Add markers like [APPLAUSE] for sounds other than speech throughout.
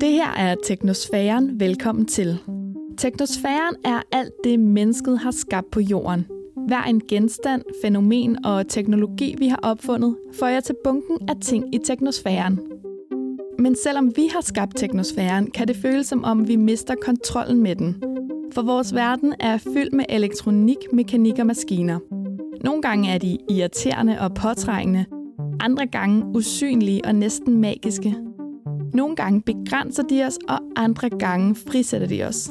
Det her er Teknosfæren. Velkommen til. Teknosfæren er alt det, mennesket har skabt på jorden. Hver en genstand, fænomen og teknologi, vi har opfundet, får jeg til bunken af ting i teknosfæren. Men selvom vi har skabt teknosfæren, kan det føles som om, vi mister kontrollen med den. For vores verden er fyldt med elektronik, mekanik og maskiner. Nogle gange er de irriterende og påtrængende, andre gange usynlige og næsten magiske. Nogle gange begrænser de os, og andre gange frisætter de os.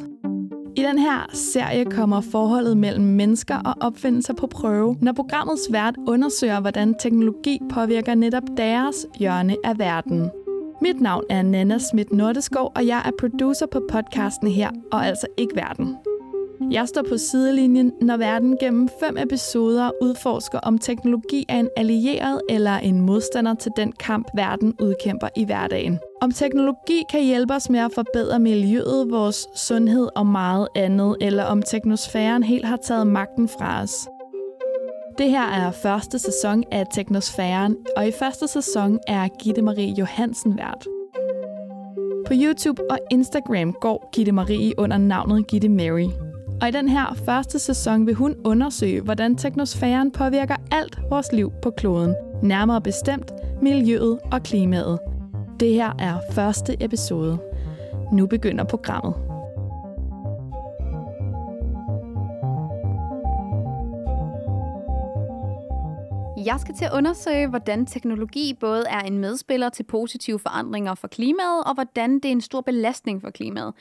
I den her serie kommer forholdet mellem mennesker og opfindelser på prøve, når programmets vært undersøger, hvordan teknologi påvirker netop deres hjørne af verden. Mit navn er Nana Schmidt Nordeskov, og jeg er producer på podcasten her, og altså ikke verden. Jeg står på sidelinjen, når verden gennem fem episoder udforsker, om teknologi er en allieret eller en modstander til den kamp, verden udkæmper i hverdagen. Om teknologi kan hjælpe os med at forbedre miljøet, vores sundhed og meget andet, eller om teknosfæren helt har taget magten fra os. Det her er første sæson af Teknosfæren, og i første sæson er Gitte Marie Johansen vært. På YouTube og Instagram går Gitte Marie under navnet Gitte Mary. Og i den her første sæson vil hun undersøge, hvordan teknosfæren påvirker alt vores liv på kloden. Nærmere bestemt miljøet og klimaet. Det her er første episode. Nu begynder programmet. Jeg skal til at undersøge, hvordan teknologi både er en medspiller til positive forandringer for klimaet, og hvordan det er en stor belastning for klimaet.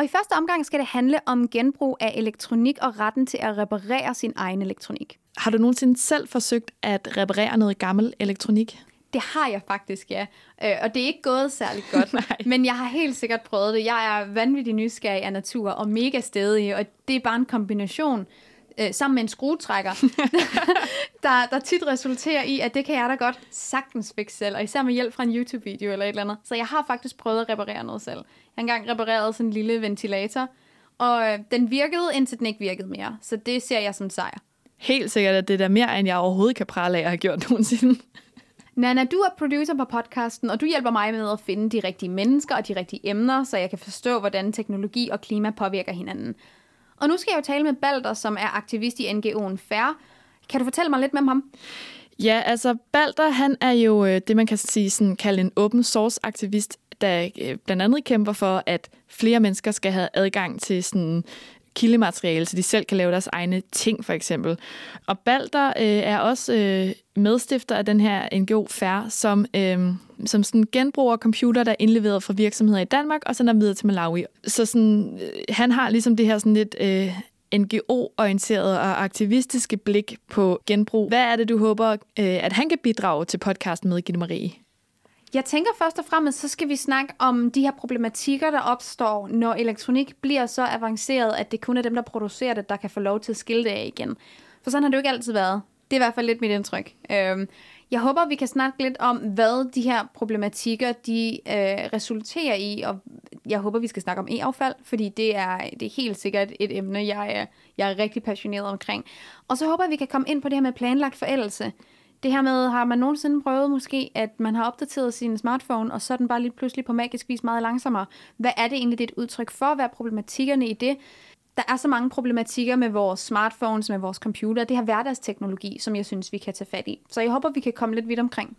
Og i første omgang skal det handle om genbrug af elektronik og retten til at reparere sin egen elektronik. Har du nogensinde selv forsøgt at reparere noget gammel elektronik? Det har jeg faktisk, ja. Øh, og det er ikke gået særlig [LAUGHS] godt. Men jeg har helt sikkert prøvet det. Jeg er vanvittig nysgerrig af natur og mega stedig, og det er bare en kombination øh, sammen med en skruetrækker, [LAUGHS] der, der tit resulterer i, at det kan jeg da godt sagtens fikse selv, og især med hjælp fra en YouTube-video eller et eller andet. Så jeg har faktisk prøvet at reparere noget selv. Jeg har engang repareret sådan en lille ventilator, og øh, den virkede, indtil den ikke virkede mere. Så det ser jeg som sejr. Helt sikkert, at det er da mere, end jeg overhovedet kan prale af at have gjort [LAUGHS] nogensinde. Nana, du er producer på podcasten, og du hjælper mig med at finde de rigtige mennesker og de rigtige emner, så jeg kan forstå, hvordan teknologi og klima påvirker hinanden. Og nu skal jeg jo tale med Balder, som er aktivist i NGO'en Færre. Kan du fortælle mig lidt med ham? Ja, altså Balder, han er jo øh, det, man kan sige, sådan, kalde en open source aktivist, der øh, blandt andet kæmper for, at flere mennesker skal have adgang til sådan kildemateriale, så de selv kan lave deres egne ting, for eksempel. Og Balder øh, er også øh, medstifter af den her NGO Fær, som, øh, som sådan genbruger computer, der er indleveret fra virksomheder i Danmark, og sender videre til Malawi. Så sådan, øh, han har ligesom det her sådan lidt... Øh, NGO-orienteret og aktivistiske blik på genbrug. Hvad er det, du håber, øh, at han kan bidrage til podcasten med, Gitte Marie? Jeg tænker først og fremmest, så skal vi snakke om de her problematikker, der opstår, når elektronik bliver så avanceret, at det kun er dem, der producerer det, der kan få lov til at skille det af igen. For sådan har det jo ikke altid været. Det er i hvert fald lidt mit indtryk. Øhm, jeg håber, vi kan snakke lidt om, hvad de her problematikker de øh, resulterer i, og jeg håber, vi skal snakke om e-affald, fordi det er, det er helt sikkert et emne, jeg er, jeg er rigtig passioneret omkring. Og så håber jeg, vi kan komme ind på det her med planlagt forældelse. Det her med, har man nogensinde prøvet måske, at man har opdateret sin smartphone, og så er den bare lige pludselig på magisk vis meget langsommere. Hvad er det egentlig, det er et udtryk for? Hvad er problematikkerne i det? Der er så mange problematikker med vores smartphones, med vores computer, det her hverdagsteknologi, som jeg synes, vi kan tage fat i. Så jeg håber, vi kan komme lidt vidt omkring.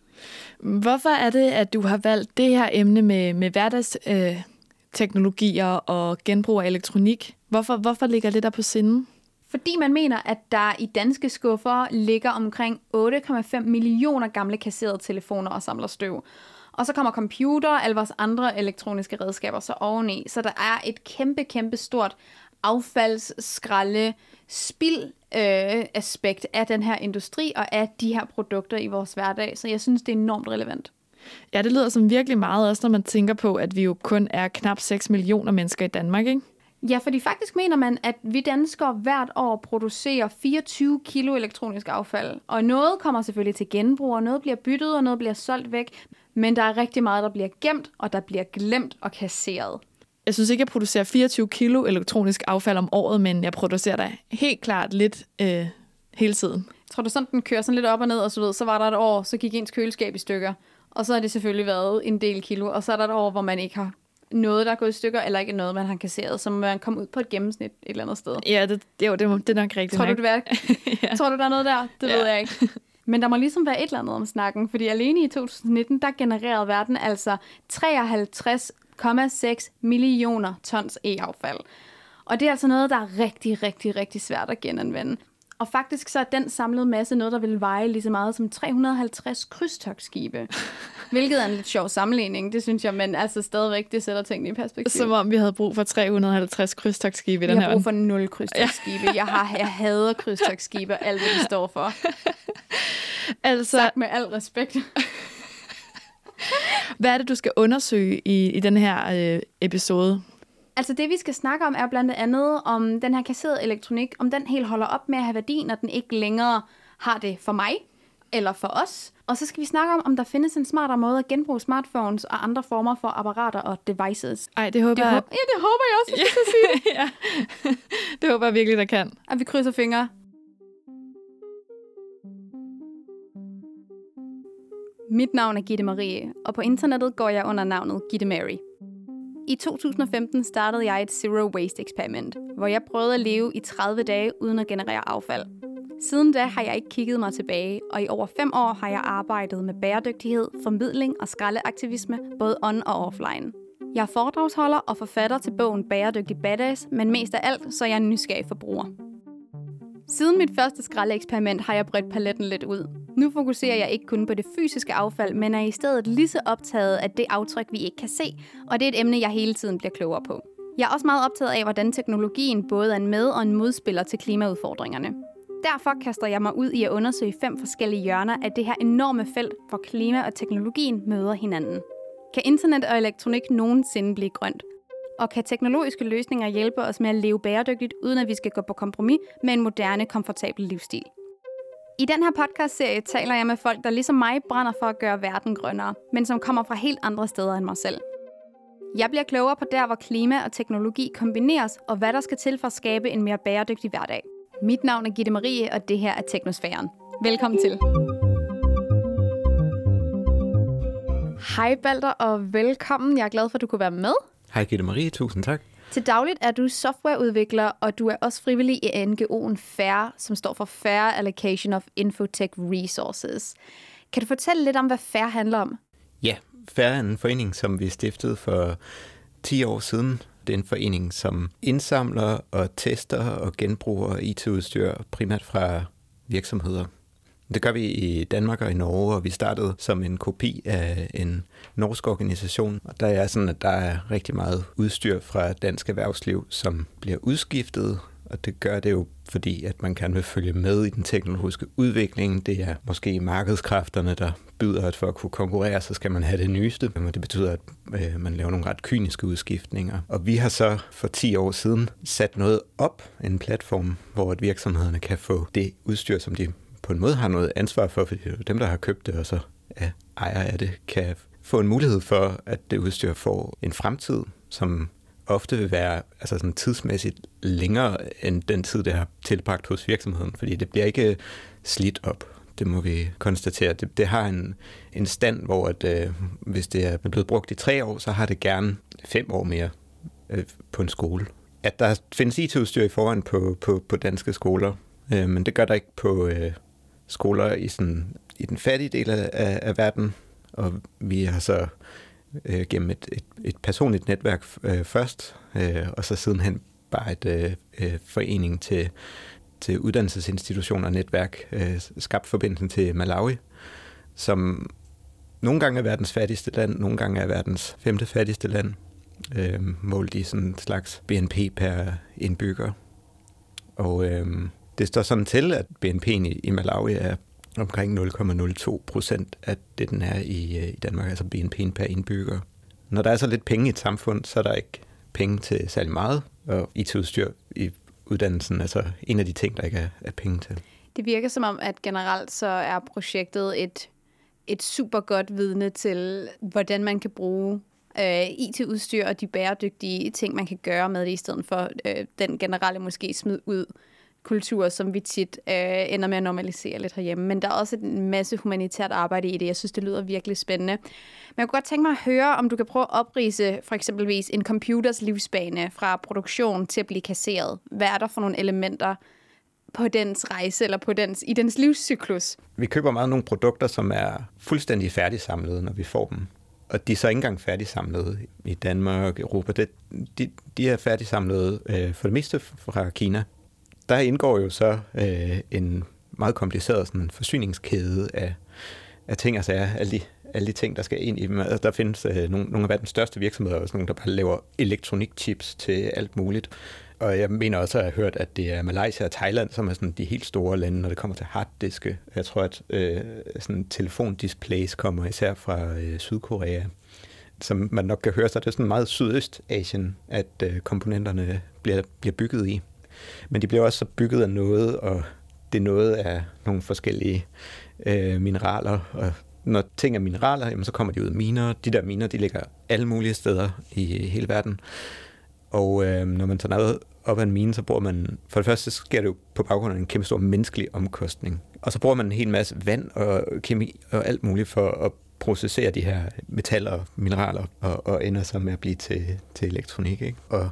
Hvorfor er det, at du har valgt det her emne med, med hverdagsteknologier øh, og genbrug af elektronik? Hvorfor, hvorfor ligger det der på sinden? Fordi man mener, at der i danske skuffer ligger omkring 8,5 millioner gamle kasserede telefoner og samler støv. Og så kommer computer og alle vores andre elektroniske redskaber så oveni. Så der er et kæmpe, kæmpe stort affaldsskralde, spild øh, aspekt af den her industri og af de her produkter i vores hverdag. Så jeg synes, det er enormt relevant. Ja, det lyder som virkelig meget, også når man tænker på, at vi jo kun er knap 6 millioner mennesker i Danmark, ikke? Ja, fordi faktisk mener man, at vi danskere hvert år producerer 24 kilo elektronisk affald. Og noget kommer selvfølgelig til genbrug, og noget bliver byttet, og noget bliver solgt væk. Men der er rigtig meget, der bliver gemt, og der bliver glemt og kasseret. Jeg synes ikke, jeg producerer 24 kilo elektronisk affald om året, men jeg producerer da helt klart lidt øh, hele tiden. Tror du sådan, den kører sådan lidt op og ned, og så, ved, så var der et år, så gik ens køleskab i stykker. Og så har det selvfølgelig været en del kilo, og så er der et år, hvor man ikke har noget, der er gået i stykker, eller ikke noget, man har kasseret, så man kommer ud på et gennemsnit et eller andet sted. Ja, det, jo, det, det er nok rigtigt Tror du, det er, [LAUGHS] ja. Tror du, der er noget der? Det Ja. ved jeg ikke. Men der må ligesom være et eller andet om snakken, fordi alene i 2019, der genererede verden altså 53,6 millioner tons e-affald. Og det er altså noget, der er rigtig, rigtig, rigtig svært at genanvende. Og faktisk så er den samlede masse noget, der vil veje lige så meget som 350 krydstogtskibe. [LAUGHS] Hvilket er en lidt sjov sammenligning, det synes jeg, men altså stadigvæk, det sætter tingene i perspektiv. Som om vi havde brug for 350 krydstogtskibe i den har her brug for nul krydstogtskibe. Jeg, har, jeg hader krydstogtskibe og alt, hvad de står for. [LAUGHS] Altså, Sagt med al respekt. [LAUGHS] hvad er det, du skal undersøge i, i den her øh, episode? Altså det, vi skal snakke om, er blandt andet, om den her kasserede elektronik, om den helt holder op med at have værdi, når den ikke længere har det for mig eller for os. Og så skal vi snakke om, om der findes en smartere måde at genbruge smartphones og andre former for apparater og devices. Ej, det håber Det, jeg... håber, ja, det håber jeg også, jeg skal sige. [LAUGHS] ja. det håber jeg virkelig, der kan. At vi krydser fingre. Mit navn er Gitte Marie, og på internettet går jeg under navnet Gitte Mary. I 2015 startede jeg et Zero Waste eksperiment, hvor jeg prøvede at leve i 30 dage uden at generere affald. Siden da har jeg ikke kigget mig tilbage, og i over fem år har jeg arbejdet med bæredygtighed, formidling og skraldeaktivisme, både on- og offline. Jeg er foredragsholder og forfatter til bogen Bæredygtig Badass, men mest af alt, så er jeg en nysgerrig forbruger. Siden mit første skraldeeksperiment har jeg bredt paletten lidt ud. Nu fokuserer jeg ikke kun på det fysiske affald, men er i stedet lige så optaget af det aftryk, vi ikke kan se, og det er et emne, jeg hele tiden bliver klogere på. Jeg er også meget optaget af, hvordan teknologien både er en med- og en modspiller til klimaudfordringerne. Derfor kaster jeg mig ud i at undersøge fem forskellige hjørner af det her enorme felt, hvor klima og teknologien møder hinanden. Kan internet og elektronik nogensinde blive grønt? Og kan teknologiske løsninger hjælpe os med at leve bæredygtigt, uden at vi skal gå på kompromis med en moderne, komfortabel livsstil? I den her podcast-serie taler jeg med folk, der ligesom mig brænder for at gøre verden grønnere, men som kommer fra helt andre steder end mig selv. Jeg bliver klogere på der, hvor klima og teknologi kombineres, og hvad der skal til for at skabe en mere bæredygtig hverdag. Mit navn er Gitte Marie, og det her er Teknosfæren. Velkommen til. Hej Balder, og velkommen. Jeg er glad for, at du kunne være med. Hej Gitte Marie, tusind tak. Til dagligt er du softwareudvikler, og du er også frivillig i NGO'en FAIR, som står for Fair Allocation of Infotech Resources. Kan du fortælle lidt om, hvad FAIR handler om? Ja, FAIR er en forening, som vi stiftede for 10 år siden. Det er en forening, som indsamler og tester og genbruger IT-udstyr primært fra virksomheder. Det gør vi i Danmark og i Norge, og vi startede som en kopi af en norsk organisation. Og der er sådan, at der er rigtig meget udstyr fra dansk erhvervsliv, som bliver udskiftet, og det gør det jo, fordi at man gerne vil følge med i den teknologiske udvikling. Det er måske markedskræfterne, der byder, at for at kunne konkurrere, så skal man have det nyeste. Og det betyder, at øh, man laver nogle ret kyniske udskiftninger. Og vi har så for 10 år siden sat noget op, en platform, hvor at virksomhederne kan få det udstyr, som de på en måde har noget ansvar for, fordi det er dem, der har købt det, og så er ejer af det, kan få en mulighed for, at det udstyr får en fremtid, som ofte vil være altså sådan tidsmæssigt længere end den tid, det har tilbragt hos virksomheden, fordi det bliver ikke øh, slidt op. Det må vi konstatere. Det, det har en, en stand, hvor at, øh, hvis det er blevet brugt i tre år, så har det gerne fem år mere øh, på en skole. At der findes IT-udstyr i forvejen på, på, på danske skoler, øh, men det gør der ikke på øh, skoler i, sådan, i den fattige del af, af, af verden, og vi har så øh, gennem et, et, et personligt netværk øh, først, øh, og så sidenhen bare et øh, øh, forening til, til uddannelsesinstitutioner og netværk, øh, skabt forbindelsen til Malawi, som nogle gange er verdens fattigste land, nogle gange er verdens femte fattigste land, øh, målt i sådan en slags BNP per indbygger. Og øh, det står sådan til, at BNP'en i, i Malawi er omkring 0,02 procent af det, den er i, øh, i Danmark, altså BNP per indbygger. Når der er så lidt penge i et samfund, så er der ikke penge til særlig meget, og IT-udstyr i uddannelsen er altså en af de ting, der ikke er, er penge til. Det virker som om, at generelt så er projektet et, et super godt vidne til, hvordan man kan bruge øh, IT-udstyr og de bæredygtige ting, man kan gøre med det, i stedet for øh, den generelle måske smid ud kultur, som vi tit øh, ender med at normalisere lidt herhjemme. Men der er også en masse humanitært arbejde i det. Jeg synes, det lyder virkelig spændende. Men jeg kunne godt tænke mig at høre, om du kan prøve at oprise for eksempelvis en computers livsbane fra produktion til at blive kasseret. Hvad er der for nogle elementer, på dens rejse, eller på dens, i dens livscyklus? Vi køber meget nogle produkter, som er fuldstændig færdigsamlede, når vi får dem. Og de er så ikke engang færdigsamlede i Danmark, Europa. Det, de, de er færdigsamlede øh, for det meste fra Kina. Der indgår jo så øh, en meget kompliceret sådan, forsyningskæde af, af ting altså og sager. Alle de, alle de ting, der skal ind i dem. Altså, der findes øh, nogle, nogle af verdens største virksomheder, også nogle, der bare laver elektronikchips til alt muligt. Og jeg mener også, at jeg har hørt, at det er Malaysia og Thailand, som er sådan de helt store lande, når det kommer til harddiske. Jeg tror, at øh, sådan telefondisplays kommer især fra øh, Sydkorea. Som man nok kan høre, så det er sådan meget Sydøstasien, at øh, komponenterne bliver, bliver bygget i. Men de bliver også bygget af noget, og det noget af nogle forskellige øh, mineraler. Og når ting er mineraler, jamen, så kommer de ud af miner. De der miner, de ligger alle mulige steder i hele verden. Og øh, når man tager noget op af en mine, så bruger man, for det første sker det jo på baggrund af en kæmpe stor menneskelig omkostning. Og så bruger man en hel masse vand og kemi og alt muligt for at processere de her metaller og mineraler, og, og ender så med at blive til, til elektronik. Ikke? Og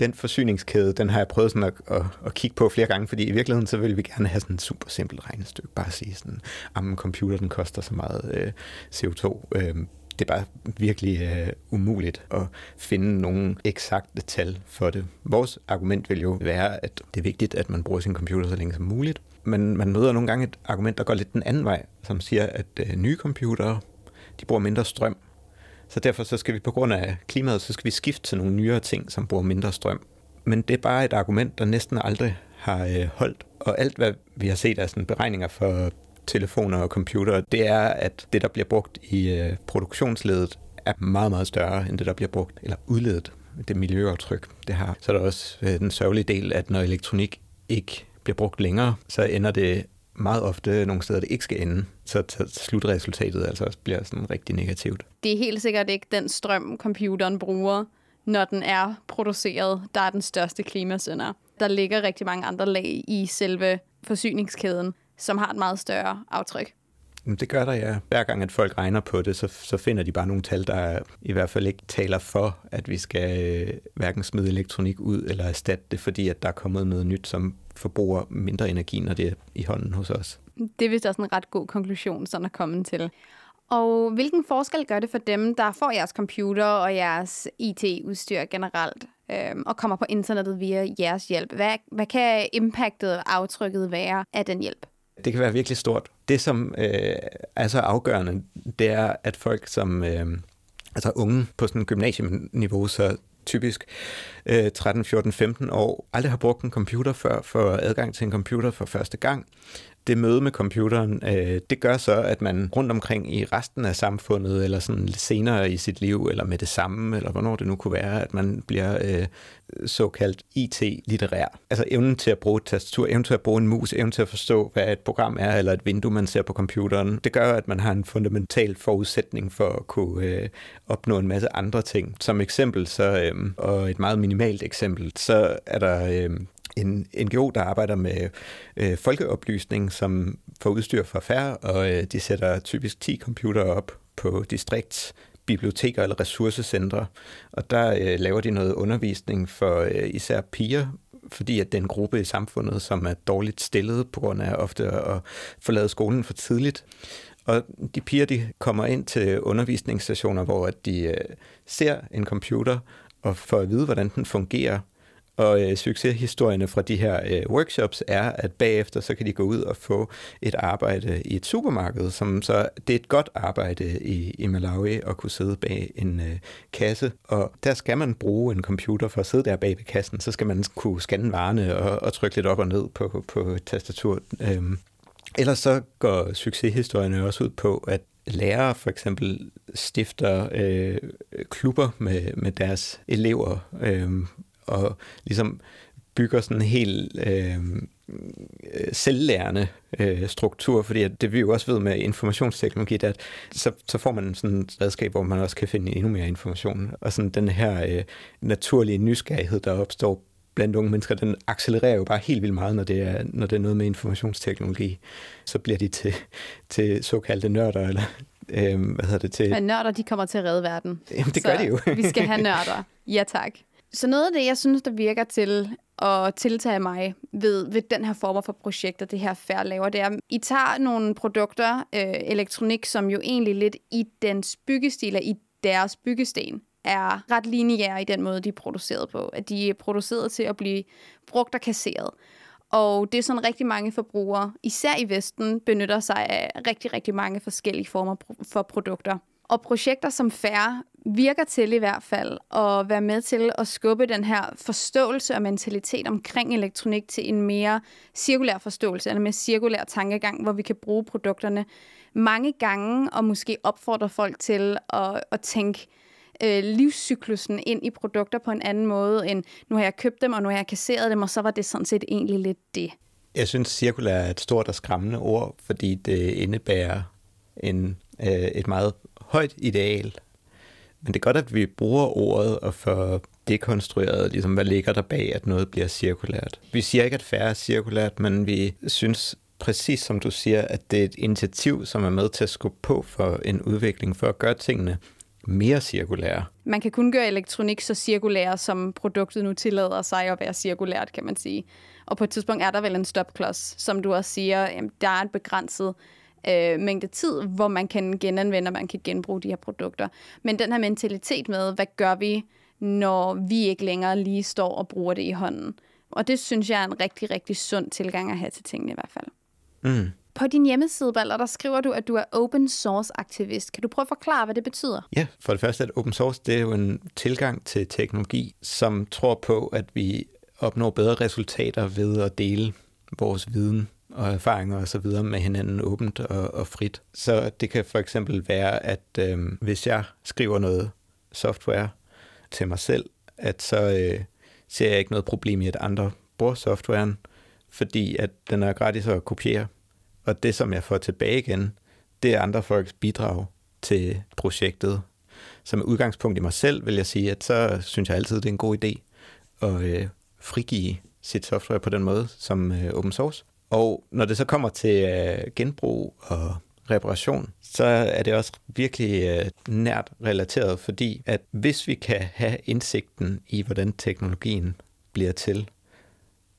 den forsyningskæde, den har jeg prøvet sådan at, at, at kigge på flere gange, fordi i virkeligheden så vil vi gerne have sådan et super simpelt regnestykke. Bare sige sådan, at en computer den koster så meget øh, CO2. Øh, det er bare virkelig øh, umuligt at finde nogle eksakte tal for det. Vores argument vil jo være, at det er vigtigt, at man bruger sin computer så længe som muligt. Men man møder nogle gange et argument, der går lidt den anden vej, som siger, at øh, nye computere, de bruger mindre strøm. Så derfor så skal vi på grund af klimaet, så skal vi skifte til nogle nyere ting, som bruger mindre strøm. Men det er bare et argument, der næsten aldrig har øh, holdt. Og alt, hvad vi har set af sådan beregninger for telefoner og computere, det er, at det, der bliver brugt i øh, produktionsledet, er meget, meget større end det, der bliver brugt, eller udledet, det miljøaftryk, det har. Så er der også øh, den sørgelige del, at når elektronik ikke bliver brugt længere, så ender det meget ofte nogle steder, det ikke skal ende. Så, så slutresultatet altså bliver sådan rigtig negativt. Det er helt sikkert ikke den strøm, computeren bruger, når den er produceret, der er den største klimasønder. Der ligger rigtig mange andre lag i selve forsyningskæden, som har et meget større aftryk. Det gør der, ja. Hver gang, at folk regner på det, så, så finder de bare nogle tal, der i hvert fald ikke taler for, at vi skal øh, hverken smide elektronik ud eller erstatte det, fordi at der er kommet noget nyt, som forbruger mindre energi, når det er i hånden hos os. Det er vist også en ret god konklusion, sådan at komme til. Og hvilken forskel gør det for dem, der får jeres computer og jeres IT-udstyr generelt, øh, og kommer på internettet via jeres hjælp? Hvad, hvad kan impactet og aftrykket være af den hjælp? Det kan være virkelig stort. Det, som øh, er så afgørende, det er, at folk som øh, altså unge på sådan en gymnasieniveau, så typisk øh, 13, 14, 15 år, aldrig har brugt en computer før, for adgang til en computer for første gang, det møde med computeren, øh, det gør så, at man rundt omkring i resten af samfundet, eller sådan senere i sit liv, eller med det samme, eller hvornår det nu kunne være, at man bliver øh, såkaldt IT-litterær. Altså evnen til at bruge et tastatur, evnen til at bruge en mus, evnen til at forstå, hvad et program er, eller et vindue, man ser på computeren. Det gør, at man har en fundamental forudsætning for at kunne øh, opnå en masse andre ting. Som eksempel, så, øh, og et meget minimalt eksempel, så er der øh, en NGO, der arbejder med øh, folkeoplysning, som får udstyr fra færre, og øh, de sætter typisk 10 computere op på distrikts biblioteker eller ressourcecentre, og der øh, laver de noget undervisning for øh, især piger, fordi at det er en gruppe i samfundet, som er dårligt stillet på grund af ofte at forlade skolen for tidligt. Og de piger, de kommer ind til undervisningsstationer, hvor de øh, ser en computer og får at vide, hvordan den fungerer, og øh, succeshistorierne fra de her øh, workshops er, at bagefter så kan de gå ud og få et arbejde i et supermarked, som så det er et godt arbejde i, i Malawi at kunne sidde bag en øh, kasse. Og der skal man bruge en computer for at sidde der bag ved kassen. Så skal man kunne scanne varerne og, og trykke lidt op og ned på, på tastaturet. tastatur. Øhm. Ellers så går succeshistorierne også ud på, at lærere for eksempel stifter øh, klubber med, med deres elever, øh, og ligesom bygger sådan en helt øh, selvlærende øh, struktur, fordi det vi jo også ved med informationsteknologi, at så, så får man sådan et redskab, hvor man også kan finde endnu mere information. Og sådan den her øh, naturlige nysgerrighed, der opstår blandt unge mennesker, den accelererer jo bare helt vildt meget, når det er, når det er noget med informationsteknologi. Så bliver de til, til såkaldte nørder, eller øh, hvad hedder det til? Men nørder, de kommer til at redde verden. Jamen, det gør så de jo. vi skal have nørder. [LAUGHS] Ja, tak. Så noget af det, jeg synes, der virker til at tiltage mig ved, ved den her form for projekter, det her færd laver, det er, at I tager nogle produkter, øh, elektronik, som jo egentlig lidt i dens byggestil, i deres byggesten, er ret lineære i den måde, de er produceret på. At de er produceret til at blive brugt og kasseret. Og det er sådan rigtig mange forbrugere, især i Vesten, benytter sig af rigtig, rigtig mange forskellige former for produkter. Og projekter som Færre virker til i hvert fald at være med til at skubbe den her forståelse og mentalitet omkring elektronik til en mere cirkulær forståelse, eller mere cirkulær tankegang, hvor vi kan bruge produkterne mange gange og måske opfordre folk til at, at tænke øh, livscyklusen ind i produkter på en anden måde, end nu har jeg købt dem, og nu har jeg kasseret dem, og så var det sådan set egentlig lidt det. Jeg synes, cirkulær er et stort og skræmmende ord, fordi det indebærer en, øh, et meget højt ideal. Men det er godt, at vi bruger ordet og får dekonstrueret, ligesom, hvad ligger der bag, at noget bliver cirkulært. Vi siger ikke, at færre er cirkulært, men vi synes præcis som du siger, at det er et initiativ, som er med til at skubbe på for en udvikling, for at gøre tingene mere cirkulære. Man kan kun gøre elektronik så cirkulær, som produktet nu tillader sig at være cirkulært, kan man sige. Og på et tidspunkt er der vel en stopklods, som du også siger, jamen, der er et begrænset øh, mængde tid, hvor man kan genanvende, og man kan genbruge de her produkter. Men den her mentalitet med, hvad gør vi, når vi ikke længere lige står og bruger det i hånden. Og det synes jeg er en rigtig, rigtig sund tilgang at have til tingene i hvert fald. Mm. På din hjemmeside, Balder, der skriver du, at du er open source aktivist. Kan du prøve at forklare, hvad det betyder? Ja, for det første, at open source det er jo en tilgang til teknologi, som tror på, at vi opnår bedre resultater ved at dele vores viden og erfaringer videre med hinanden åbent og, og frit. Så det kan for eksempel være, at øh, hvis jeg skriver noget software til mig selv, at så øh, ser jeg ikke noget problem i, at andre bruger softwaren, fordi at den er gratis at kopiere. Og det, som jeg får tilbage igen, det er andre folks bidrag til projektet. Så med udgangspunkt i mig selv vil jeg sige, at så synes jeg altid, det er en god idé at øh, frigive sit software på den måde som øh, open source. Og når det så kommer til øh, genbrug og reparation, så er det også virkelig øh, nært relateret, fordi at hvis vi kan have indsigten i, hvordan teknologien bliver til,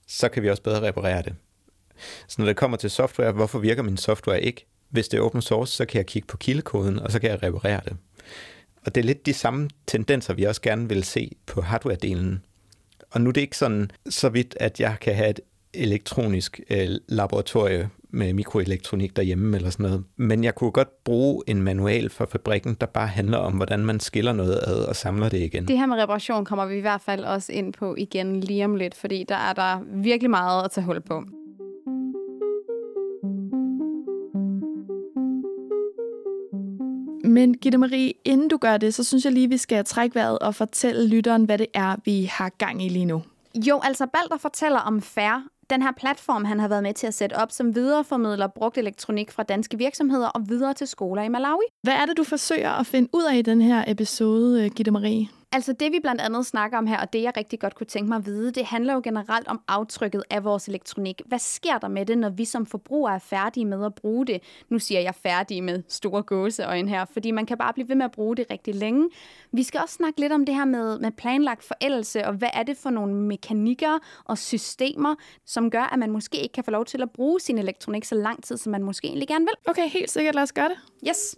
så kan vi også bedre reparere det. Så når det kommer til software, hvorfor virker min software ikke? Hvis det er open source, så kan jeg kigge på kildekoden, og så kan jeg reparere det. Og det er lidt de samme tendenser, vi også gerne vil se på hardware-delen. Og nu er det ikke sådan så vidt, at jeg kan have et elektronisk øh, laboratorie med mikroelektronik derhjemme eller sådan noget. Men jeg kunne godt bruge en manual for fabrikken, der bare handler om, hvordan man skiller noget ad og samler det igen. Det her med reparation kommer vi i hvert fald også ind på igen lige om lidt, fordi der er der virkelig meget at tage hul på. Men Gitte Marie, inden du gør det, så synes jeg lige, vi skal trække vejret og fortælle lytteren, hvad det er, vi har gang i lige nu. Jo, altså Balder fortæller om Færre, den her platform, han har været med til at sætte op, som videreformidler brugt elektronik fra danske virksomheder og videre til skoler i Malawi. Hvad er det, du forsøger at finde ud af i den her episode, øh, Gitte Marie? Altså det, vi blandt andet snakker om her, og det jeg rigtig godt kunne tænke mig at vide, det handler jo generelt om aftrykket af vores elektronik. Hvad sker der med det, når vi som forbrugere er færdige med at bruge det? Nu siger jeg færdige med store gåseøjne her, fordi man kan bare blive ved med at bruge det rigtig længe. Vi skal også snakke lidt om det her med, med planlagt forældelse, og hvad er det for nogle mekanikker og systemer, som gør, at man måske ikke kan få lov til at bruge sin elektronik så lang tid, som man måske egentlig gerne vil. Okay, helt sikkert. Lad os gøre det. Yes.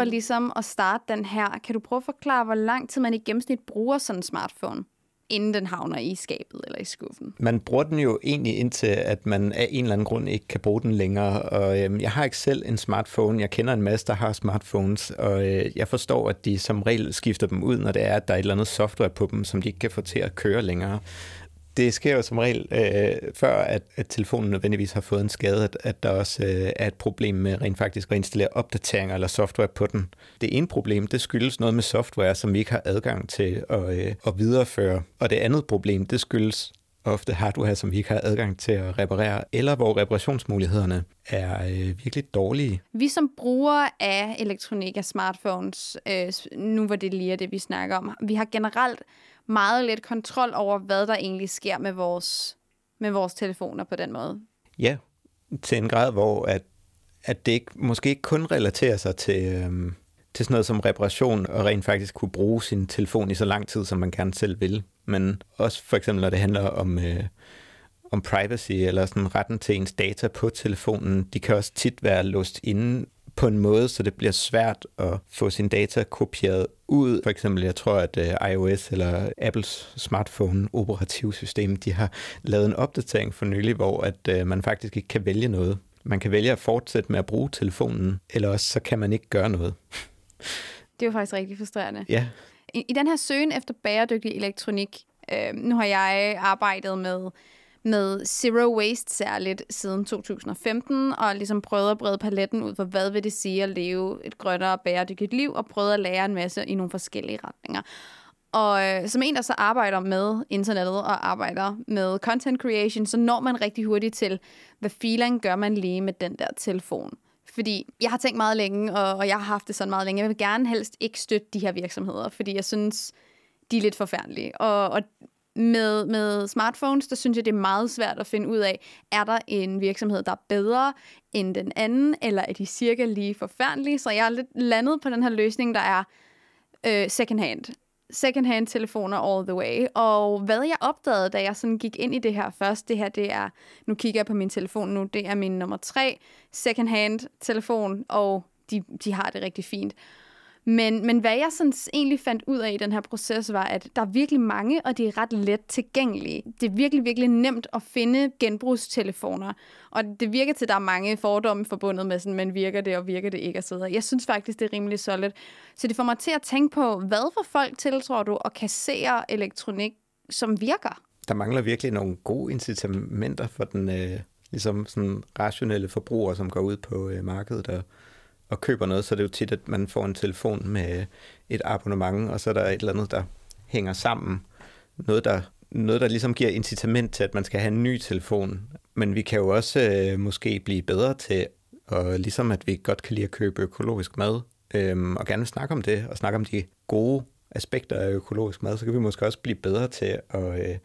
For ligesom at starte den her, kan du prøve at forklare, hvor lang tid man i gennemsnit bruger sådan en smartphone? inden den havner i skabet eller i skuffen. Man bruger den jo egentlig indtil, at man af en eller anden grund ikke kan bruge den længere. Og øhm, jeg har ikke selv en smartphone. Jeg kender en masse, der har smartphones, og øh, jeg forstår, at de som regel skifter dem ud, når det er, at der er et eller andet software på dem, som de ikke kan få til at køre længere det sker jo som regel øh, før, at, at telefonen nødvendigvis har fået en skade, at, at der også øh, er et problem med rent faktisk at installere opdateringer eller software på den. Det ene problem, det skyldes noget med software, som vi ikke har adgang til at, øh, at videreføre. Og det andet problem, det skyldes ofte hardware, som vi ikke har adgang til at reparere, eller hvor reparationsmulighederne er øh, virkelig dårlige. Vi som brugere af elektronik og smartphones, øh, nu var det lige det, vi snakker om, vi har generelt meget lidt kontrol over, hvad der egentlig sker med vores, med vores telefoner på den måde. Ja, til en grad, hvor at, at det ikke, måske ikke kun relaterer sig til, øhm, til sådan noget som reparation, og rent faktisk kunne bruge sin telefon i så lang tid, som man gerne selv vil. Men også for eksempel, når det handler om, øh, om privacy, eller sådan retten til ens data på telefonen, de kan også tit være låst inde på en måde, så det bliver svært at få sin data kopieret ud. For eksempel, jeg tror, at uh, iOS eller Apples smartphone operativsystem, de har lavet en opdatering for nylig, hvor at uh, man faktisk ikke kan vælge noget. Man kan vælge at fortsætte med at bruge telefonen, eller også så kan man ikke gøre noget. Det er jo faktisk rigtig frustrerende. Ja. I, i den her søgen efter bæredygtig elektronik, øh, nu har jeg arbejdet med med zero waste særligt siden 2015, og ligesom prøvet at brede paletten ud for, hvad vil det sige at leve et grønnere og bæredygtigt liv, og prøvet at lære en masse i nogle forskellige retninger. Og øh, som en, der så arbejder med internettet og arbejder med content creation, så når man rigtig hurtigt til, hvad feeling gør man lige med den der telefon. Fordi jeg har tænkt meget længe, og, og jeg har haft det sådan meget længe. Jeg vil gerne helst ikke støtte de her virksomheder, fordi jeg synes, de er lidt forfærdelige. Og, og med, med smartphones, der synes jeg, det er meget svært at finde ud af, er der en virksomhed, der er bedre end den anden, eller er de cirka lige forfærdelige? Så jeg er lidt landet på den her løsning, der er øh, second hand. Second hand telefoner all the way. Og hvad jeg opdagede, da jeg sådan gik ind i det her først, det her, det er, nu kigger jeg på min telefon nu, det er min nummer tre second hand telefon, og de, de har det rigtig fint. Men, men hvad jeg sådan egentlig fandt ud af i den her proces, var, at der er virkelig mange, og de er ret let tilgængelige. Det er virkelig, virkelig nemt at finde genbrugstelefoner. Og det virker til, at der er mange fordomme forbundet med sådan, men virker det, og virker det ikke og så videre. Jeg synes faktisk, det er rimelig solid. Så det får mig til at tænke på, hvad for folk tiltror du at kassere elektronik, som virker? Der mangler virkelig nogle gode incitamenter for den øh, ligesom sådan rationelle forbruger, som går ud på øh, markedet og og køber noget, så er det jo tit, at man får en telefon med et abonnement, og så er der et eller andet, der hænger sammen. Noget, der, noget, der ligesom giver incitament til, at man skal have en ny telefon. Men vi kan jo også øh, måske blive bedre til, og ligesom at vi godt kan lide at købe økologisk mad, øh, og gerne vil snakke om det, og snakke om de gode aspekter af økologisk mad, så kan vi måske også blive bedre til at øh,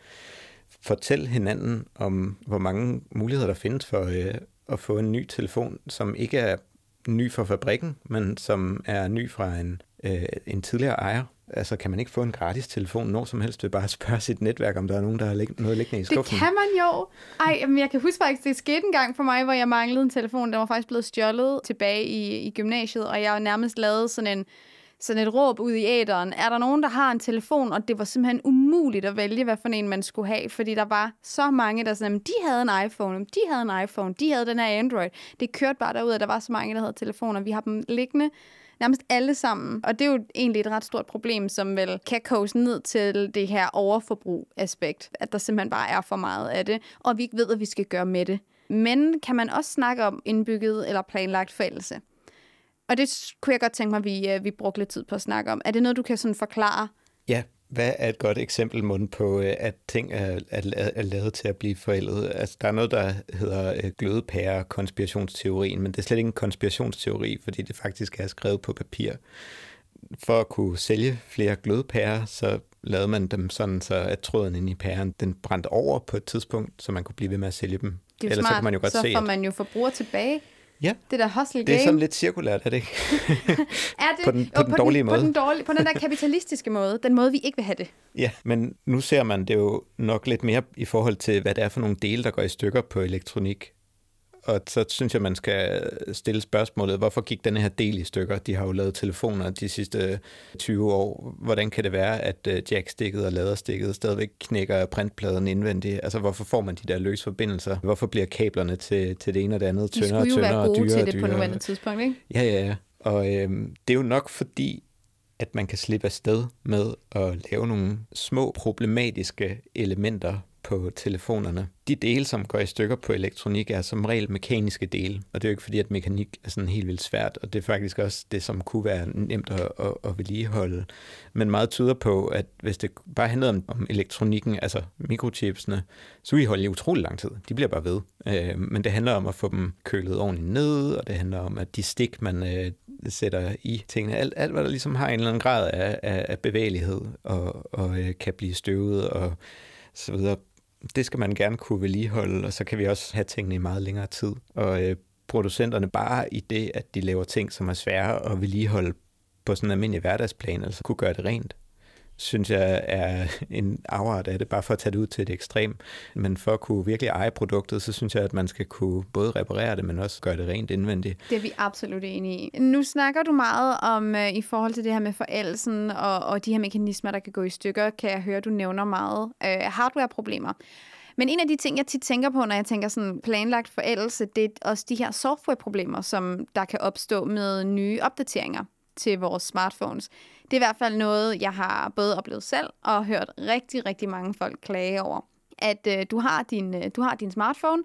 fortælle hinanden om, hvor mange muligheder der findes for øh, at få en ny telefon, som ikke er ny fra fabrikken, men som er ny fra en, øh, en tidligere ejer. Altså kan man ikke få en gratis telefon når som helst ved bare at spørge sit netværk, om der er nogen, der har lig- noget liggende i skuffen? Det kan man jo. Ej, men jeg kan huske faktisk, det skete en gang for mig, hvor jeg manglede en telefon. Den var faktisk blevet stjålet tilbage i, i gymnasiet, og jeg nærmest lavet sådan en sådan et råb ud i æderen. Er der nogen, der har en telefon? Og det var simpelthen umuligt at vælge, hvad for en man skulle have, fordi der var så mange, der sådan, de havde en iPhone, de havde en iPhone, de havde den her Android. Det kørte bare derud, at der var så mange, der havde telefoner. Vi har dem liggende nærmest alle sammen. Og det er jo egentlig et ret stort problem, som vel kan koges ned til det her overforbrug-aspekt. At der simpelthen bare er for meget af det, og vi ikke ved, hvad vi skal gøre med det. Men kan man også snakke om indbygget eller planlagt forældelse? Og det kunne jeg godt tænke mig, at vi, øh, vi brugte lidt tid på at snakke om. Er det noget, du kan sådan forklare? Ja, hvad er et godt eksempel, Mund, på, øh, at ting er, er, er lavet til at blive forældet? Altså, der er noget, der hedder øh, glødepære-konspirationsteorien, men det er slet ikke en konspirationsteori, fordi det faktisk er skrevet på papir. For at kunne sælge flere glødepærer, så lavede man dem sådan, så at tråden inde i pæren, den brændte over på et tidspunkt, så man kunne blive ved med at sælge dem. Det er Ellers smart, så, kan man jo godt så se, får man jo forbruger tilbage. Ja. Det der hustle game. Det er sådan lidt cirkulært, er det ikke? [LAUGHS] er det? på den, på den på dårlige den, måde. På den, dårlige, på den der kapitalistiske måde. Den måde, vi ikke vil have det. Ja, men nu ser man det jo nok lidt mere i forhold til, hvad det er for nogle dele, der går i stykker på elektronik. Og så synes jeg, man skal stille spørgsmålet, hvorfor gik den her del i stykker? De har jo lavet telefoner de sidste 20 år. Hvordan kan det være, at øh, jackstikket og laderstikket stadigvæk knækker printpladen indvendigt? Altså, hvorfor får man de der løse forbindelser? Hvorfor bliver kablerne til, til det ene og det andet tyndere og tyndere og dyrere til det på nuværende tidspunkt, ikke? Ja, ja, ja. Og øhm, det er jo nok fordi, at man kan slippe afsted med at lave nogle små problematiske elementer på telefonerne. De dele, som går i stykker på elektronik, er som regel mekaniske dele, og det er jo ikke fordi, at mekanik er sådan helt vildt svært, og det er faktisk også det, som kunne være nemt at, at, at vedligeholde. Men meget tyder på, at hvis det bare handlede om, om elektronikken, altså mikrochipsene, så vil de holde i utrolig lang tid. De bliver bare ved. Øh, men det handler om at få dem kølet ordentligt ned, og det handler om, at de stik, man øh, sætter i tingene, alt, alt hvad der ligesom har en eller anden grad af, af, af bevægelighed, og, og øh, kan blive støvet, og så videre, det skal man gerne kunne vedligeholde, og så kan vi også have tingene i meget længere tid. Og øh, producenterne bare i det, at de laver ting, som er svære at vedligeholde på sådan en almindelig hverdagsplan, altså kunne gøre det rent synes jeg er en afart af det, bare for at tage det ud til et ekstrem. Men for at kunne virkelig eje produktet, så synes jeg, at man skal kunne både reparere det, men også gøre det rent indvendigt. Det er vi absolut enige i. Nu snakker du meget om, øh, i forhold til det her med forældelsen og, og de her mekanismer, der kan gå i stykker, kan jeg høre, du nævner meget øh, hardware-problemer. Men en af de ting, jeg tit tænker på, når jeg tænker sådan planlagt forældelse, det er også de her softwareproblemer, som der kan opstå med nye opdateringer til vores smartphones. Det er i hvert fald noget, jeg har både oplevet selv og hørt rigtig, rigtig mange folk klage over. At øh, du, har din, øh, du har din smartphone,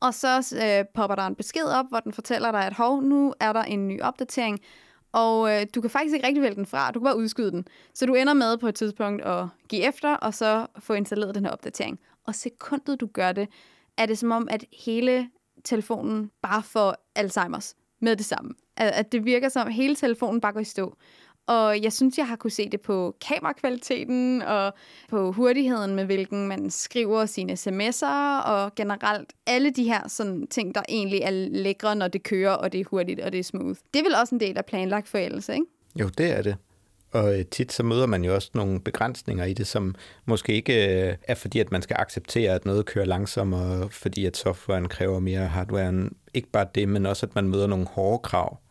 og så øh, popper der en besked op, hvor den fortæller dig, at hov, nu er der en ny opdatering, og øh, du kan faktisk ikke rigtig vælge den fra, du kan bare udskyde den. Så du ender med på et tidspunkt at give efter, og så få installeret den her opdatering. Og sekundet du gør det, er det som om, at hele telefonen bare får Alzheimer's med det samme. At det virker som, at hele telefonen bare går i stå. Og jeg synes, jeg har kunne se det på kamerakvaliteten og på hurtigheden, med hvilken man skriver sine sms'er, og generelt alle de her sådan, ting, der egentlig er lækre, når det kører, og det er hurtigt, og det er smooth. Det er vel også en del af planlagt forældelse, ikke? Jo, det er det. Og øh, tit så møder man jo også nogle begrænsninger i det, som måske ikke øh, er fordi, at man skal acceptere, at noget kører langsommere, fordi at softwaren kræver mere hardware. Ikke bare det, men også at man møder nogle hårde krav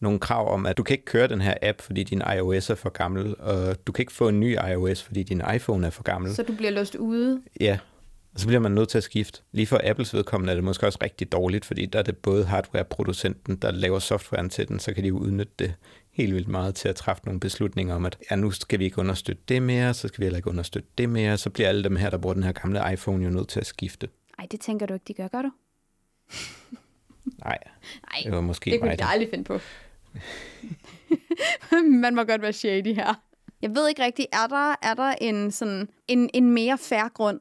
nogle krav om, at du kan ikke køre den her app, fordi din iOS er for gammel, og du kan ikke få en ny iOS, fordi din iPhone er for gammel. Så du bliver låst ude? Ja, og så bliver man nødt til at skifte. Lige for Apples vedkommende er det måske også rigtig dårligt, fordi der er det både hardware-producenten, der laver softwaren til den, så kan de jo udnytte det helt vildt meget til at træffe nogle beslutninger om, at ja, nu skal vi ikke understøtte det mere, så skal vi heller ikke understøtte det mere, så bliver alle dem her, der bruger den her gamle iPhone, jo nødt til at skifte. Nej, det tænker du ikke, de gør, gør du? [LAUGHS] Nej, det var måske det kunne mig, jeg aldrig finde på. [LAUGHS] Man må godt være shady her. Jeg ved ikke rigtigt, er der, er der en, sådan, en, en mere færre grund,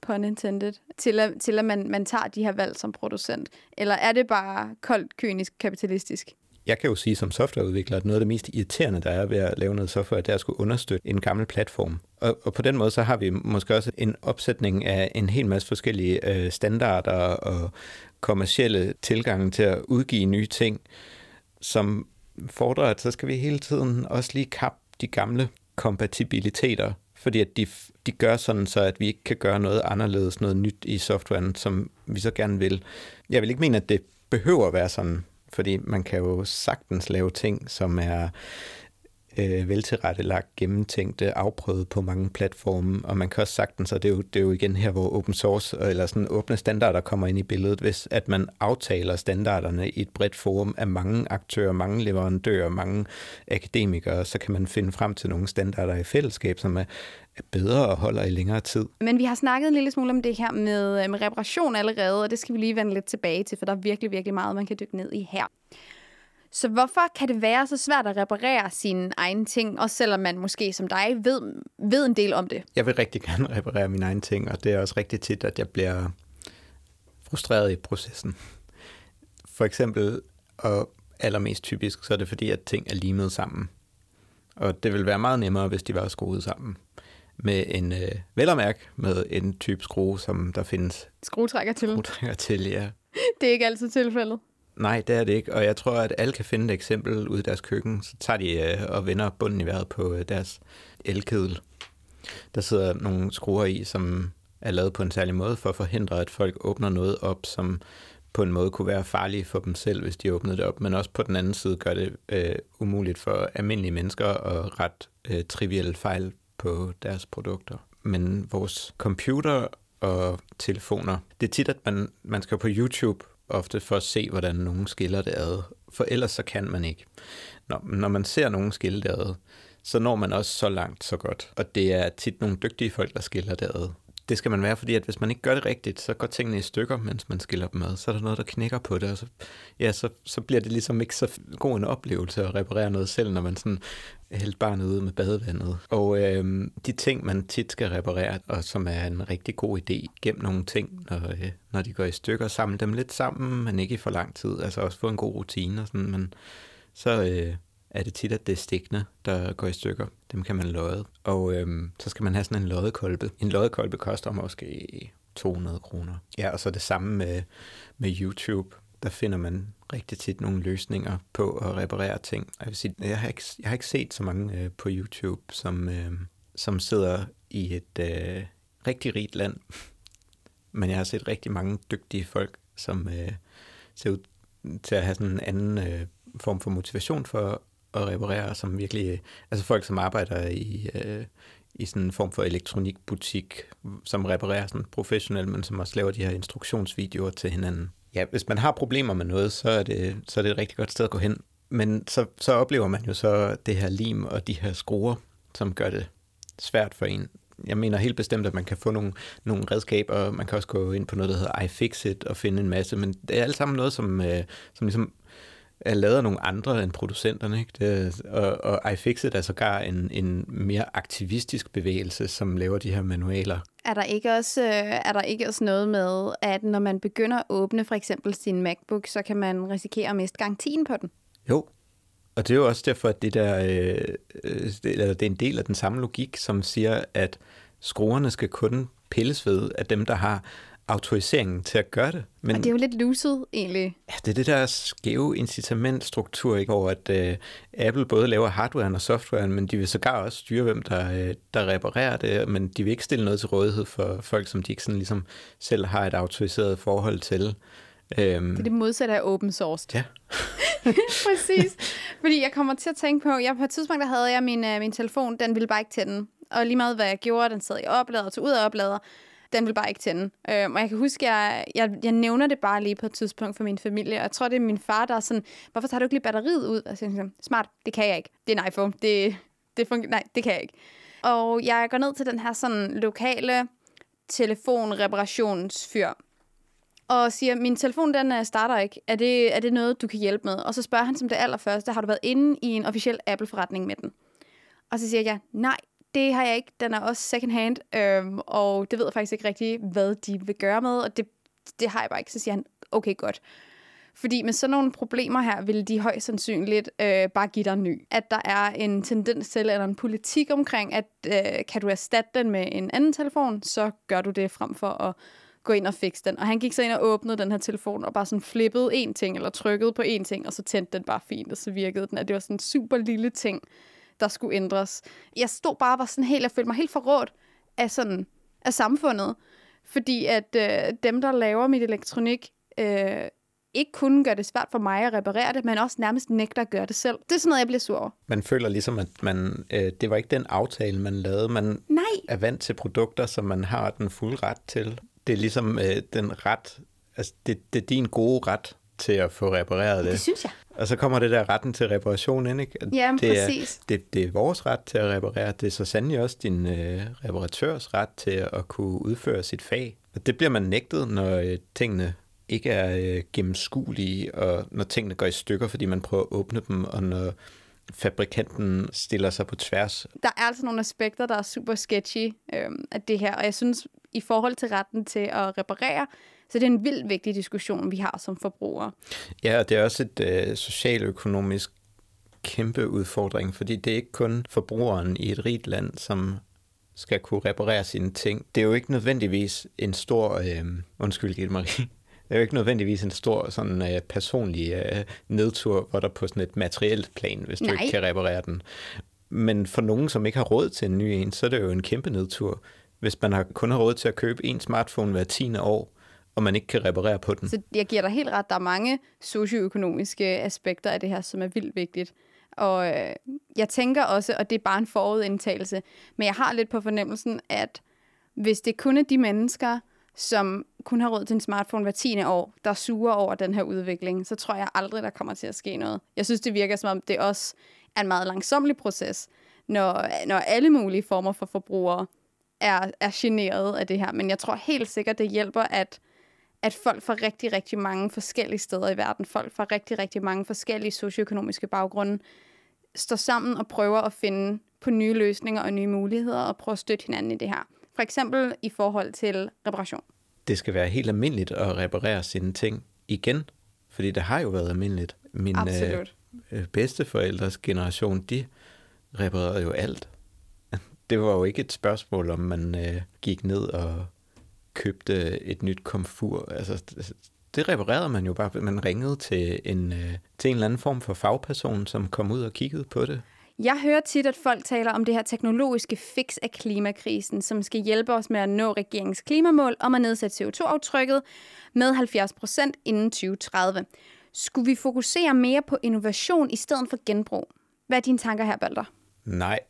på intended, til at, til at man, man tager de her valg som producent? Eller er det bare koldt, kynisk, kapitalistisk? Jeg kan jo sige som softwareudvikler, at noget af det mest irriterende, der er ved at lave noget software, det er at skulle understøtte en gammel platform. Og, og på den måde, så har vi måske også en opsætning af en hel masse forskellige øh, standarder og kommercielle tilgange til at udgive nye ting, som fordrer, at så skal vi hele tiden også lige kappe de gamle kompatibiliteter, fordi at de, de gør sådan så, at vi ikke kan gøre noget anderledes, noget nyt i softwaren, som vi så gerne vil. Jeg vil ikke mene, at det behøver at være sådan, fordi man kan jo sagtens lave ting, som er øh, veltilrettelagt, gennemtænkte, afprøvet på mange platforme, og man kan også sagtens, og det er jo, det er jo igen her, hvor open source eller sådan åbne standarder kommer ind i billedet, hvis at man aftaler standarderne i et bredt forum af mange aktører, mange leverandører, mange akademikere, så kan man finde frem til nogle standarder i fællesskab, som er, er bedre og holder i længere tid. Men vi har snakket en lille smule om det her med, øh, med reparation allerede, og det skal vi lige vende lidt tilbage til, for der er virkelig, virkelig meget, man kan dykke ned i her. Så hvorfor kan det være så svært at reparere sine egne ting, også selvom man måske som dig ved, ved en del om det? Jeg vil rigtig gerne [LAUGHS] reparere mine egne ting, og det er også rigtig tit, at jeg bliver frustreret i processen. For eksempel, og allermest typisk, så er det fordi, at ting er limet sammen. Og det vil være meget nemmere, hvis de var skruet sammen med en øh, velermærk med en type skrue, som der findes skruetrækker til. Skruetrækker til, ja. [LAUGHS] det er ikke altid tilfældet. Nej, det er det ikke, og jeg tror, at alle kan finde et eksempel ud i deres køkken. Så tager de øh, og vender bunden i vejret på øh, deres elkedel. Der sidder nogle skruer i, som er lavet på en særlig måde for at forhindre, at folk åbner noget op, som på en måde kunne være farlige for dem selv, hvis de åbnede det op, men også på den anden side gør det øh, umuligt for almindelige mennesker at ret øh, trivielle fejl på deres produkter. Men vores computer og telefoner, det er tit, at man, man skal på YouTube ofte for at se, hvordan nogen skiller det ad. For ellers så kan man ikke. Når, når man ser nogen skille det ad, så når man også så langt, så godt. Og det er tit nogle dygtige folk, der skiller det ad det skal man være, fordi at hvis man ikke gør det rigtigt, så går tingene i stykker, mens man skiller dem ad. Så er der noget, der knækker på det, og så, ja, så, så bliver det ligesom ikke så god en oplevelse at reparere noget selv, når man sådan hælder barnet ud med badevandet. Og øh, de ting, man tit skal reparere, og som er en rigtig god idé, gem nogle ting, når, øh, når de går i stykker, samle dem lidt sammen, men ikke i for lang tid. Altså også få en god rutine og sådan, men så... Øh, er det tit, at det er stikkene, der går i stykker. Dem kan man lodde. Og øhm, så skal man have sådan en loddekolbe. En loddekolbe koster måske 200 kroner. Ja, og så det samme med, med YouTube. Der finder man rigtig tit nogle løsninger på at reparere ting. Jeg, vil sige, jeg, har, ikke, jeg har ikke set så mange øh, på YouTube, som, øh, som sidder i et øh, rigtig rigt land. Men jeg har set rigtig mange dygtige folk, som øh, ser ud til at have sådan en anden øh, form for motivation for at reparere, som virkelig, øh, altså folk, som arbejder i, øh, i sådan en form for elektronikbutik, som reparerer sådan professionelt, men som også laver de her instruktionsvideoer til hinanden. Ja, hvis man har problemer med noget, så er det, så er det et rigtig godt sted at gå hen. Men så, så oplever man jo så det her lim og de her skruer, som gør det svært for en. Jeg mener helt bestemt, at man kan få nogle, nogle redskaber. Man kan også gå ind på noget, der hedder iFixit og finde en masse, men det er alt sammen noget, som, øh, som ligesom er lavet af nogle andre end producenterne. Ikke? Det, og, og iFixit er sågar en, en mere aktivistisk bevægelse, som laver de her manualer. Er der ikke også, øh, er der ikke også noget med, at når man begynder at åbne for eksempel sin MacBook, så kan man risikere at miste garantien på den? Jo, og det er jo også derfor, at det, der, øh, øh det, eller det er en del af den samme logik, som siger, at skruerne skal kun pilles ved af dem, der har autoriseringen til at gøre det. Men, og det er jo lidt lucid, egentlig. Ja, det er det der skæve incitamentstruktur, ikke? hvor at uh, Apple både laver hardwaren og softwaren, men de vil sågar også styre, hvem der, uh, der reparerer det, men de vil ikke stille noget til rådighed for folk, som de ikke sådan ligesom selv har et autoriseret forhold til. Um, det er det modsatte af open source. Ja. [LAUGHS] Præcis. Fordi jeg kommer til at tænke på, jeg på et tidspunkt, der havde jeg min, uh, min telefon, den ville bare ikke tænde. Og lige meget hvad jeg gjorde, den sad i oplader og tog ud af oplader den vil bare ikke tænde. Øh, og jeg kan huske, jeg, jeg, jeg nævner det bare lige på et tidspunkt for min familie, og jeg tror, det er min far, der er sådan, hvorfor tager du ikke lige batteriet ud? Og så siger smart, det kan jeg ikke. Det er en iPhone. Det, det fungerer, nej, det kan jeg ikke. Og jeg går ned til den her sådan lokale telefonreparationsfyr, og siger, min telefon den øh, starter ikke. Er det, er det noget, du kan hjælpe med? Og så spørger han som det allerførste, har du været inde i en officiel Apple-forretning med den? Og så siger jeg, nej, det har jeg ikke. Den er også second hand, øhm, og det ved jeg faktisk ikke rigtigt, hvad de vil gøre med, og det, det har jeg bare ikke. Så siger han, okay, godt. Fordi med sådan nogle problemer her, vil de højst sandsynligt øh, bare give dig en ny. At der er en tendens til, eller en politik omkring, at øh, kan du erstatte den med en anden telefon, så gør du det frem for at gå ind og fikse den. Og han gik så ind og åbnede den her telefon, og bare sådan flippede en ting, eller trykkede på en ting, og så tændte den bare fint, og så virkede den. At det var sådan en super lille ting, der skulle ændres. Jeg stod bare og var sådan helt, jeg følte mig helt forrådt af, sådan, af samfundet. Fordi at øh, dem, der laver mit elektronik, øh, ikke kun gør det svært for mig at reparere det, men også nærmest nægter at gøre det selv. Det er sådan noget, jeg bliver sur over. Man føler ligesom, at man, øh, det var ikke den aftale, man lavede. Man Nej. er vant til produkter, som man har den fulde ret til. Det er ligesom øh, den ret, altså det, det er din gode ret til at få repareret det. Det synes jeg. Og så kommer det der retten til reparation ind, ikke? Ja, det præcis. Er, det, det er vores ret til at reparere. Det er så sandelig også din øh, reparatørs ret til at kunne udføre sit fag. Og det bliver man nægtet, når øh, tingene ikke er øh, gennemskuelige, og når tingene går i stykker, fordi man prøver at åbne dem, og når fabrikanten stiller sig på tværs. Der er altså nogle aspekter, der er super sketchy øh, af det her, og jeg synes, i forhold til retten til at reparere, så det er en vildt vigtig diskussion, vi har som forbrugere. Ja, og det er også et øh, socialøkonomisk kæmpe udfordring, fordi det er ikke kun forbrugeren i et rigt land, som skal kunne reparere sine ting. Det er jo ikke nødvendigvis en stor, øh, undskyld Gitte Marie, det er jo ikke nødvendigvis en stor sådan øh, personlig øh, nedtur, hvor der på sådan et materielt plan, hvis du Nej. ikke kan reparere den. Men for nogen, som ikke har råd til en ny en, så er det jo en kæmpe nedtur. Hvis man har kun har råd til at købe en smartphone hver tiende år, og man ikke kan reparere på den. Så jeg giver dig helt ret, der er mange socioøkonomiske aspekter af det her, som er vildt vigtigt. Og øh, jeg tænker også, og det er bare en forudindtagelse, men jeg har lidt på fornemmelsen, at hvis det kun er de mennesker, som kun har råd til en smartphone hver tiende år, der suger over den her udvikling, så tror jeg aldrig, der kommer til at ske noget. Jeg synes, det virker som om, det også er en meget langsomlig proces, når, når alle mulige former for forbrugere er, er generet af det her, men jeg tror helt sikkert, det hjælper, at, at folk fra rigtig, rigtig mange forskellige steder i verden, folk fra rigtig, rigtig mange forskellige socioøkonomiske baggrunde, står sammen og prøver at finde på nye løsninger og nye muligheder og prøve at støtte hinanden i det her. For eksempel i forhold til reparation. Det skal være helt almindeligt at reparere sine ting igen, fordi det har jo været almindeligt. Min Absolut. øh, bedsteforældres generation, de reparerede jo alt. [LAUGHS] Det var jo ikke et spørgsmål, om man øh, gik ned og købte et nyt komfur. Altså, det reparerede man jo bare. Man ringede til en, øh, til en eller anden form for fagperson, som kom ud og kiggede på det. Jeg hører tit, at folk taler om det her teknologiske fix af klimakrisen, som skal hjælpe os med at nå regeringens klimamål om at nedsætte CO2-aftrykket med 70 procent inden 2030. Skulle vi fokusere mere på innovation i stedet for genbrug? Hvad er dine tanker her, Balder? Nej,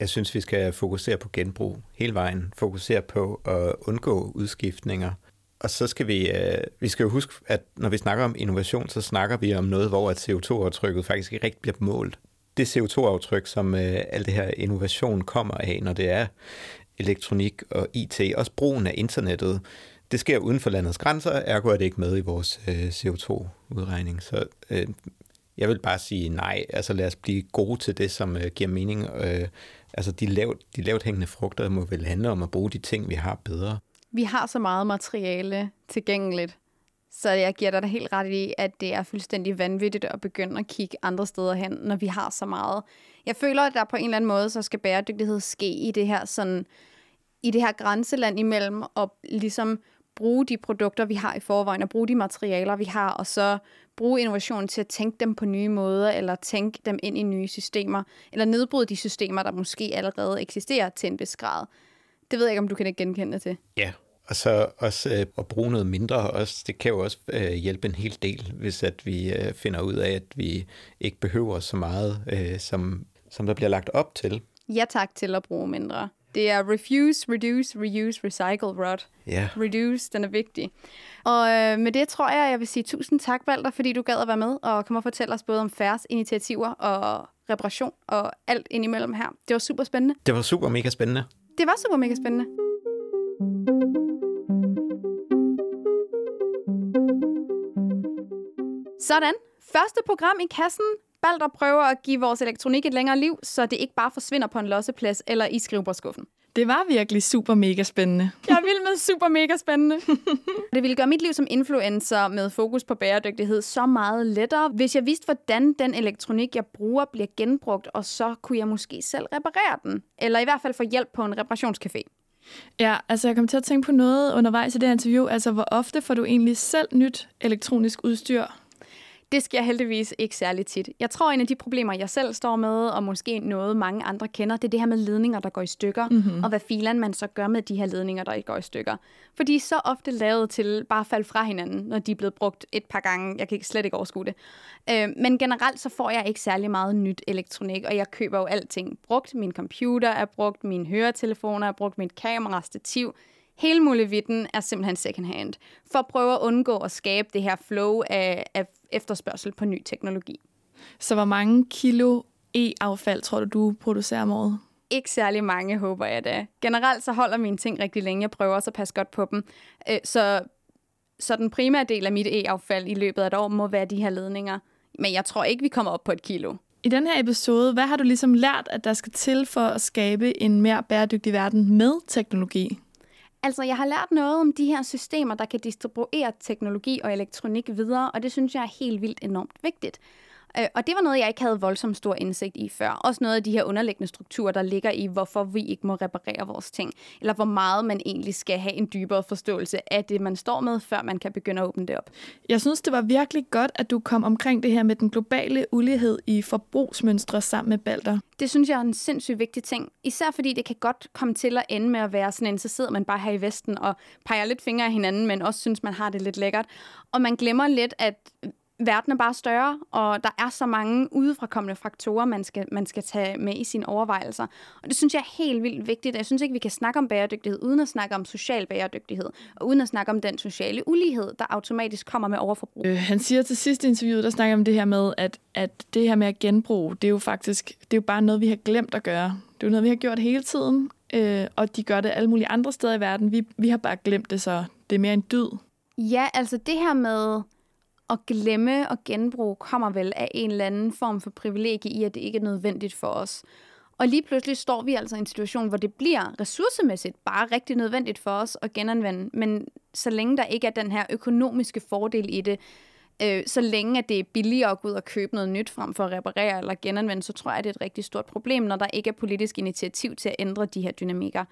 jeg synes, vi skal fokusere på genbrug hele vejen. Fokusere på at undgå udskiftninger. Og så skal vi, øh, vi skal jo huske, at når vi snakker om innovation, så snakker vi om noget, hvor at CO2-aftrykket faktisk ikke rigtig bliver målt. Det CO2-aftryk, som øh, al det her innovation kommer af, når det er elektronik og IT, også brugen af internettet, det sker uden for landets grænser, ergo er det ikke med i vores øh, CO2-udregning. Så øh, jeg vil bare sige nej. Altså lad os blive gode til det, som øh, giver mening. Øh, altså de lavt, de lavt hængende frugter må vel handle om at bruge de ting, vi har bedre. Vi har så meget materiale tilgængeligt, så jeg giver dig da helt ret i, at det er fuldstændig vanvittigt at begynde at kigge andre steder hen, når vi har så meget. Jeg føler, at der på en eller anden måde, så skal bæredygtighed ske i det her sådan, i det her grænseland imellem, og ligesom bruge de produkter, vi har i forvejen, og bruge de materialer, vi har, og så bruge innovationen til at tænke dem på nye måder, eller tænke dem ind i nye systemer, eller nedbryde de systemer, der måske allerede eksisterer til en vis grad. Det ved jeg ikke, om du kan genkende til. Ja, og så også øh, at bruge noget mindre, også, det kan jo også øh, hjælpe en hel del, hvis at vi øh, finder ud af, at vi ikke behøver så meget, øh, som, som der bliver lagt op til. Ja tak til at bruge mindre. Det er refuse, reduce, reuse, recycle, rod. Ja. Reduce, den er vigtig. Og øh, med det tror jeg, jeg vil sige tusind tak, Valter, fordi du gad at være med og komme og fortælle os både om færds initiativer og reparation og alt indimellem her. Det var super spændende. Det var super mega spændende. Det var super mega spændende. Sådan. Første program i kassen. Balder prøver at give vores elektronik et længere liv, så det ikke bare forsvinder på en losseplads eller i skrivebordskuffen. Det var virkelig super mega spændende. Jeg vil med super mega spændende. [LAUGHS] det ville gøre mit liv som influencer med fokus på bæredygtighed så meget lettere, hvis jeg vidste, hvordan den elektronik, jeg bruger, bliver genbrugt, og så kunne jeg måske selv reparere den. Eller i hvert fald få hjælp på en reparationscafé. Ja, altså jeg kom til at tænke på noget undervejs i det her interview. Altså, hvor ofte får du egentlig selv nyt elektronisk udstyr? Det sker heldigvis ikke særlig tit. Jeg tror, en af de problemer, jeg selv står med, og måske noget mange andre kender, det er det her med ledninger, der går i stykker, mm-hmm. og hvad filan man så gør med de her ledninger, der går i stykker. For de er så ofte lavet til bare at falde fra hinanden, når de er blevet brugt et par gange. Jeg kan ikke slet ikke overskue det. Øh, men generelt så får jeg ikke særlig meget nyt elektronik, og jeg køber jo alting brugt. Min computer er brugt, mine høretelefoner er brugt, mit kamera, stativ, Hele muligheden er simpelthen second hand, for at prøve at undgå at skabe det her flow af, af efterspørgsel på ny teknologi. Så hvor mange kilo e-affald tror du, du producerer om året? Ikke særlig mange, håber jeg da. Generelt så holder mine ting rigtig længe. Jeg prøver også at passe godt på dem. Øh, så, så den primære del af mit e-affald i løbet af et år må være de her ledninger. Men jeg tror ikke, vi kommer op på et kilo. I den her episode, hvad har du ligesom lært, at der skal til for at skabe en mere bæredygtig verden med teknologi? Altså, jeg har lært noget om de her systemer, der kan distribuere teknologi og elektronik videre, og det synes jeg er helt vildt enormt vigtigt. Øh, og det var noget, jeg ikke havde voldsomt stor indsigt i før. Også noget af de her underliggende strukturer, der ligger i, hvorfor vi ikke må reparere vores ting. Eller hvor meget man egentlig skal have en dybere forståelse af det, man står med, før man kan begynde at åbne det op. Jeg synes, det var virkelig godt, at du kom omkring det her med den globale ulighed i forbrugsmønstre sammen med Balder. Det synes jeg er en sindssygt vigtig ting. Især fordi det kan godt komme til at ende med at være sådan en, så sidder man bare her i Vesten og peger lidt fingre af hinanden, men også synes, man har det lidt lækkert. Og man glemmer lidt, at verden er bare større, og der er så mange udefrakommende faktorer, man skal, man skal tage med i sine overvejelser. Og det synes jeg er helt vildt vigtigt. Jeg synes ikke, vi kan snakke om bæredygtighed, uden at snakke om social bæredygtighed, og uden at snakke om den sociale ulighed, der automatisk kommer med overforbrug. Øh, han siger til sidst i interviewet, der snakker om det her med, at, at det her med at genbruge, det er jo faktisk det er jo bare noget, vi har glemt at gøre. Det er jo noget, vi har gjort hele tiden, øh, og de gør det alle mulige andre steder i verden. Vi, vi har bare glemt det, så det er mere en dyd. Ja, altså det her med at glemme og genbruge kommer vel af en eller anden form for privilegie i, at det ikke er nødvendigt for os. Og lige pludselig står vi altså i en situation, hvor det bliver ressourcemæssigt bare rigtig nødvendigt for os at genanvende. Men så længe der ikke er den her økonomiske fordel i det, øh, så længe at det er billigere at gå ud og købe noget nyt frem for at reparere eller genanvende, så tror jeg, det er et rigtig stort problem, når der ikke er politisk initiativ til at ændre de her dynamikker.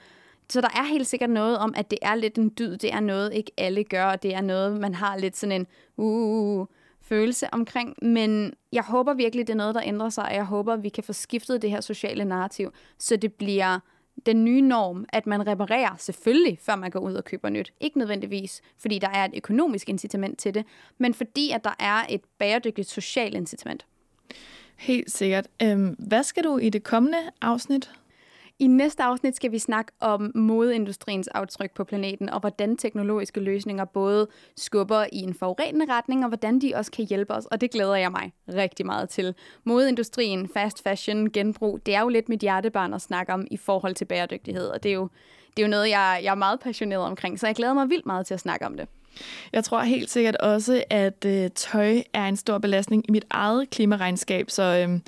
Så der er helt sikkert noget om, at det er lidt en dyd, det er noget, ikke alle gør, og det er noget, man har lidt sådan en uh, følelse omkring. Men jeg håber virkelig, det er noget, der ændrer sig, og jeg håber, vi kan få skiftet det her sociale narrativ, så det bliver den nye norm, at man reparerer selvfølgelig, før man går ud og køber nyt. Ikke nødvendigvis, fordi der er et økonomisk incitament til det, men fordi at der er et bæredygtigt socialt incitament. Helt sikkert. Øhm, hvad skal du i det kommende afsnit? I næste afsnit skal vi snakke om modeindustriens aftryk på planeten, og hvordan teknologiske løsninger både skubber i en forurenende retning, og hvordan de også kan hjælpe os, og det glæder jeg mig rigtig meget til. Modeindustrien, fast fashion, genbrug, det er jo lidt mit hjertebarn at snakke om i forhold til bæredygtighed, og det er jo, det er jo noget, jeg, jeg er meget passioneret omkring, så jeg glæder mig vildt meget til at snakke om det. Jeg tror helt sikkert også, at øh, tøj er en stor belastning i mit eget klimaregnskab, så øh,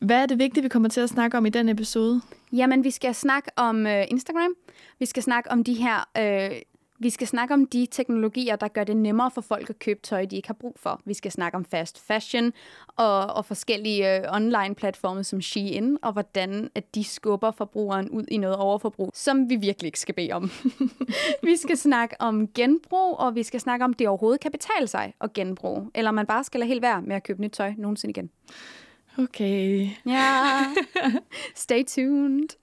hvad er det vigtige, vi kommer til at snakke om i den episode? Jamen, vi skal snakke om øh, Instagram. Vi skal snakke om de her... Øh, vi skal snakke om de teknologier, der gør det nemmere for folk at købe tøj, de ikke har brug for. Vi skal snakke om fast fashion og, og forskellige øh, online-platforme som Shein, og hvordan at de skubber forbrugeren ud i noget overforbrug, som vi virkelig ikke skal bede om. [LAUGHS] vi skal snakke om genbrug, og vi skal snakke om, det overhovedet kan betale sig at genbruge, eller man bare skal lade helt være med at købe nyt tøj nogensinde igen. Okay. Ja. [LAUGHS] Stay tuned.